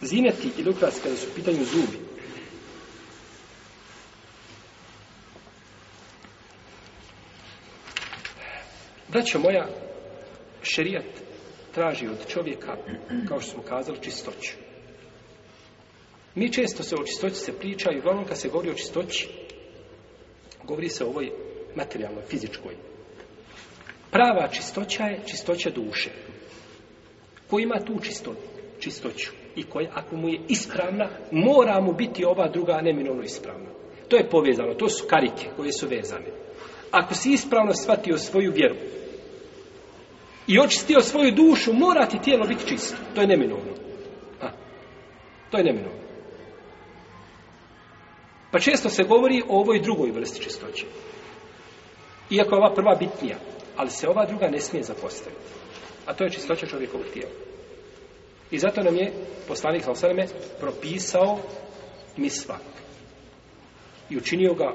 Zineti i ukras kada su u pitanju zubi. Braćo moja, šerijat traži od čovjeka, kao što smo kazali, čistoću. Mi često se o čistoći se priča i uglavnom kad se govori o čistoći, govori se o ovoj materijalnoj, fizičkoj. Prava čistoća je čistoća duše. Ko ima tu čistoću? i koja, ako mu je ispravna, mora mu biti ova druga neminovno ispravna. To je povezano, to su karike koje su vezane. Ako si ispravno shvatio svoju vjeru i očistio svoju dušu, mora ti tijelo biti čisto. To je neminovno. to je neminovno. Pa često se govori o ovoj drugoj vrsti čistoće. Iako je ova prva bitnija, ali se ova druga ne smije zapostaviti. A to je čistoća čovjekovog tijela. I zato nam je poslanik Salosaleme propisao misvak. I učinio ga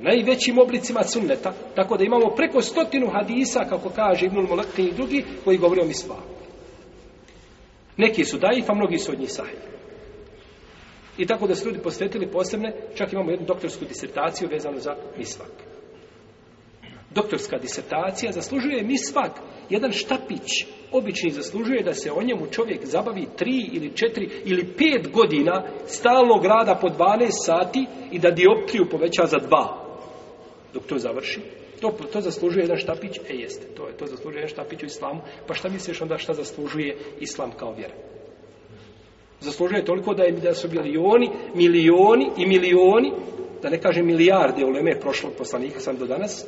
najvećim oblicima sunneta, tako da imamo preko stotinu hadisa, kako kaže Ibnul Mulakin i drugi, koji govori o misvaku. Neki su daif, a mnogi su od njih sahih. I tako da su ljudi posvetili posebne, čak imamo jednu doktorsku disertaciju vezanu za misvak doktorska disertacija zaslužuje mi svak. Jedan štapić obični zaslužuje da se o njemu čovjek zabavi tri ili četiri ili pet godina stalnog rada po 12 sati i da dioptriju poveća za dva. Dok to završi. To, to zaslužuje jedan štapić? E jeste, to, je, to zaslužuje jedan štapić u islamu. Pa šta misliš onda šta zaslužuje islam kao vjera? Zaslužuje toliko da, je, da su milioni, milioni i milioni, da ne kažem milijarde leme prošlog poslanika sam do danas,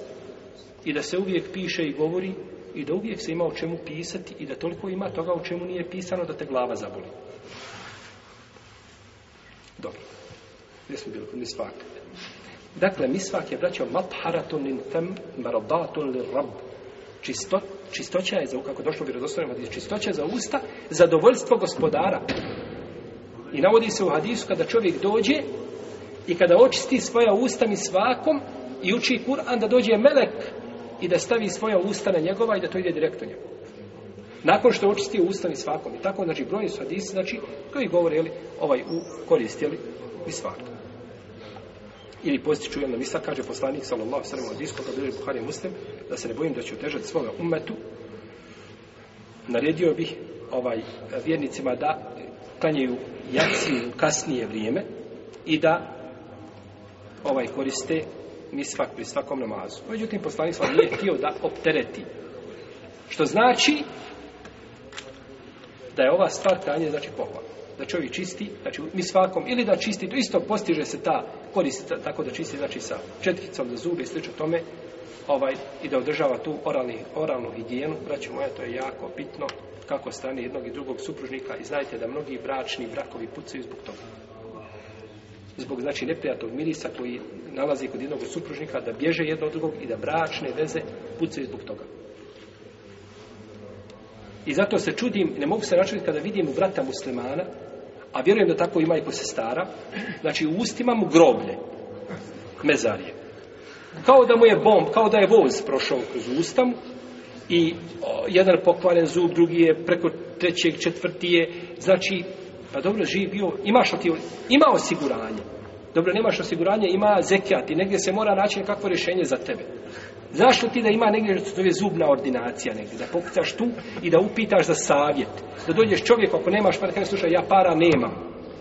i da se uvijek piše i govori i da uvijek se ima o čemu pisati i da toliko ima toga o čemu nije pisano da te glava zaboli. Dobro. Gdje smo bili? Misvak. Dakle, misvak je vraćao matharatun in tem li čistoća je, za, kako došlo bi čistoća za usta, zadovoljstvo gospodara. I navodi se u hadisu kada čovjek dođe i kada očisti svoja usta mi svakom i uči Kur'an da dođe melek i da stavi svoja usta na njegova i da to ide direktno njemu. Nakon što je očistio i svakom. I tako, znači, brojni su hadisi, znači, koji govore, jeli, ovaj u korist, i svakom. Ili postiću jedna misla, kaže poslanik, sallallahu sallam, od da bili Buhari muslim, da se ne bojim da će otežati svoga umetu, naredio bih ovaj vjernicima da klanjaju jaci kasnije vrijeme i da ovaj koriste mi svak pri svakom namazu. Međutim, poslanik sam nije htio da optereti. Što znači da je ova stvar krajnje znači pohvala. Da čovjek čisti, znači mi svakom, ili da čisti, to isto postiže se ta korist, tako da čisti, znači sa četkicom za zube i slično tome, ovaj, i da održava tu oralni, oralnu higijenu, Braći moja, to je jako bitno kako strani jednog i drugog supružnika i znajte da mnogi bračni brakovi pucaju zbog toga zbog znači neprijatnog mirisa koji nalazi kod jednog supružnika da bježe jedno od drugog i da bračne veze pucaju zbog toga. I zato se čudim, ne mogu se računiti kada vidim u brata muslimana, a vjerujem da tako ima i kod sestara, znači u ustima mu groblje, mezarije. Kao da mu je bomb, kao da je voz prošao kroz ustam i jedan pokvaren zub, drugi je preko trećeg, četvrtije, znači pa dobro, živ bio, imaš ti, ima osiguranje. Dobro, nemaš osiguranje, ima zekijat i negdje se mora naći nekakvo rješenje za tebe. Zašto ti da ima negdje što se zove zubna ordinacija negdje, da pokucaš tu i da upitaš za savjet. Da dođeš čovjek ako nemaš par kaže slušaj ja para nemam,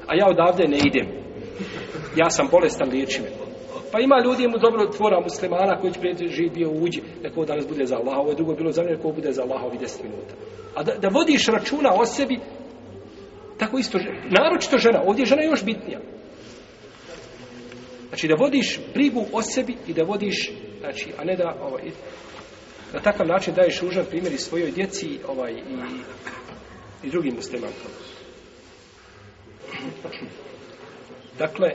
a ja odavde ne idem. Ja sam bolestan, liječi Pa ima ljudi mu dobro tvora muslimana koji prije živ bio uđi, neko danas bude za Allah, ovo je drugo bilo za mene, neko bude za Allaha ovih 10 minuta. A da, da vodiš računa o sebi, tako isto, naročito žena, ovdje je žena još bitnija. Znači da vodiš brigu o sebi i da vodiš, znači, a ne da ovaj, na takav način daješ užan primjer i svojoj djeci ovaj, i, i drugim muslimankama. Dakle,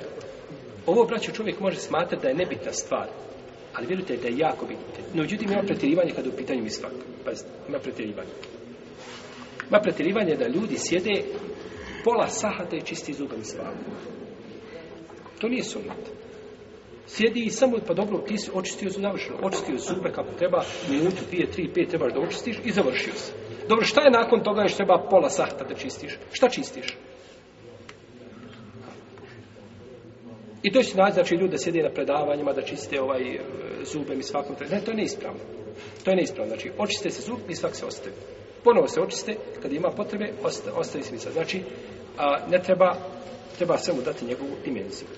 ovo, braću, čovjek može smatrati da je nebitna stvar, ali vjerujte da je jako bitna. No, međutim, ima pretjerivanje kada u pitanju svak. Pazite, ima pretjerivanje. Ma pretjerivanje da ljudi sjede pola sahata i čisti zubem svaku. To nije sunat. Sjedi i samo, pa dobro, ti si očistio su završeno. Očistio zube kako treba, minutu, dvije, tri, pet trebaš da očistiš i završio se. Dobro, šta je nakon toga još treba pola sahta da čistiš? Šta čistiš? I to će naći, znači, ljudi da sjede na predavanjima, da čiste ovaj e, zubem i svakom. Ne, to je neispravno. To je neispravno. Znači, očiste se zub i svak se ostavi ponovo se očiste, kada ima potrebe, osta, ostavi Znači, a, ne treba, treba samo dati njegovu dimenziju.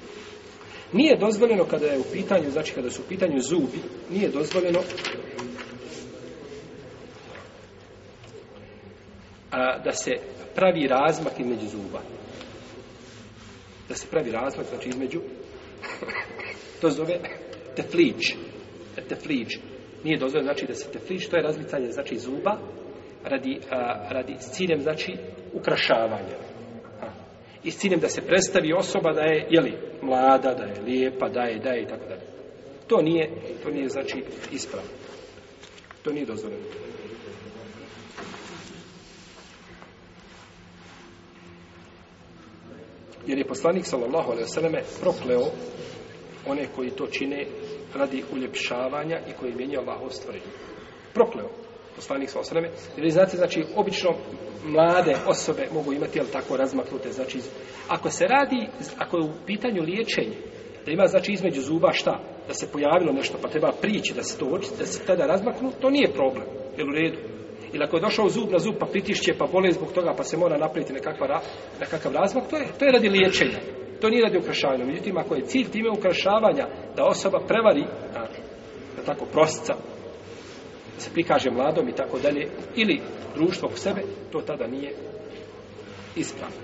Nije dozvoljeno kada je u pitanju, znači kada su u pitanju zubi, nije dozvoljeno da se pravi razmak između zuba. Da se pravi razmak, znači između, to zove teflić, teflić. Nije dozvoljeno znači da se teflić, to je razmicanje znači zuba radi, a, radi s ciljem znači ukrašavanja. I s ciljem da se predstavi osoba da je jeli mlada, da je lijepa, da je, da je i tako dalje. To nije, to nije znači ispravno. To nije dozvoljeno. Jer je poslanik sallallahu alejhi prokleo one koji to čine radi uljepšavanja i koji mijenja Allahov stvorenje. Prokleo poslanik sa osreme. Jer vi znate, znači, obično mlade osobe mogu imati, jel tako, razmaknute, znači, ako se radi, ako je u pitanju liječenje, da ima, znači, između zuba šta? Da se pojavilo nešto, pa treba prići da se to oči, da se tada razmaknu, to nije problem, jel u redu? Ili ako je došao zub na zub, pa pritišće, pa bole zbog toga, pa se mora napraviti nekakva, nekakav razmak, to je, to je radi liječenja. To nije radi ukrašavanja. Međutim, ako je cilj time ukrašavanja da osoba prevari, da tako, prosca, se prikaže mladom i tako dalje, ili društvo u sebe, to tada nije ispravno.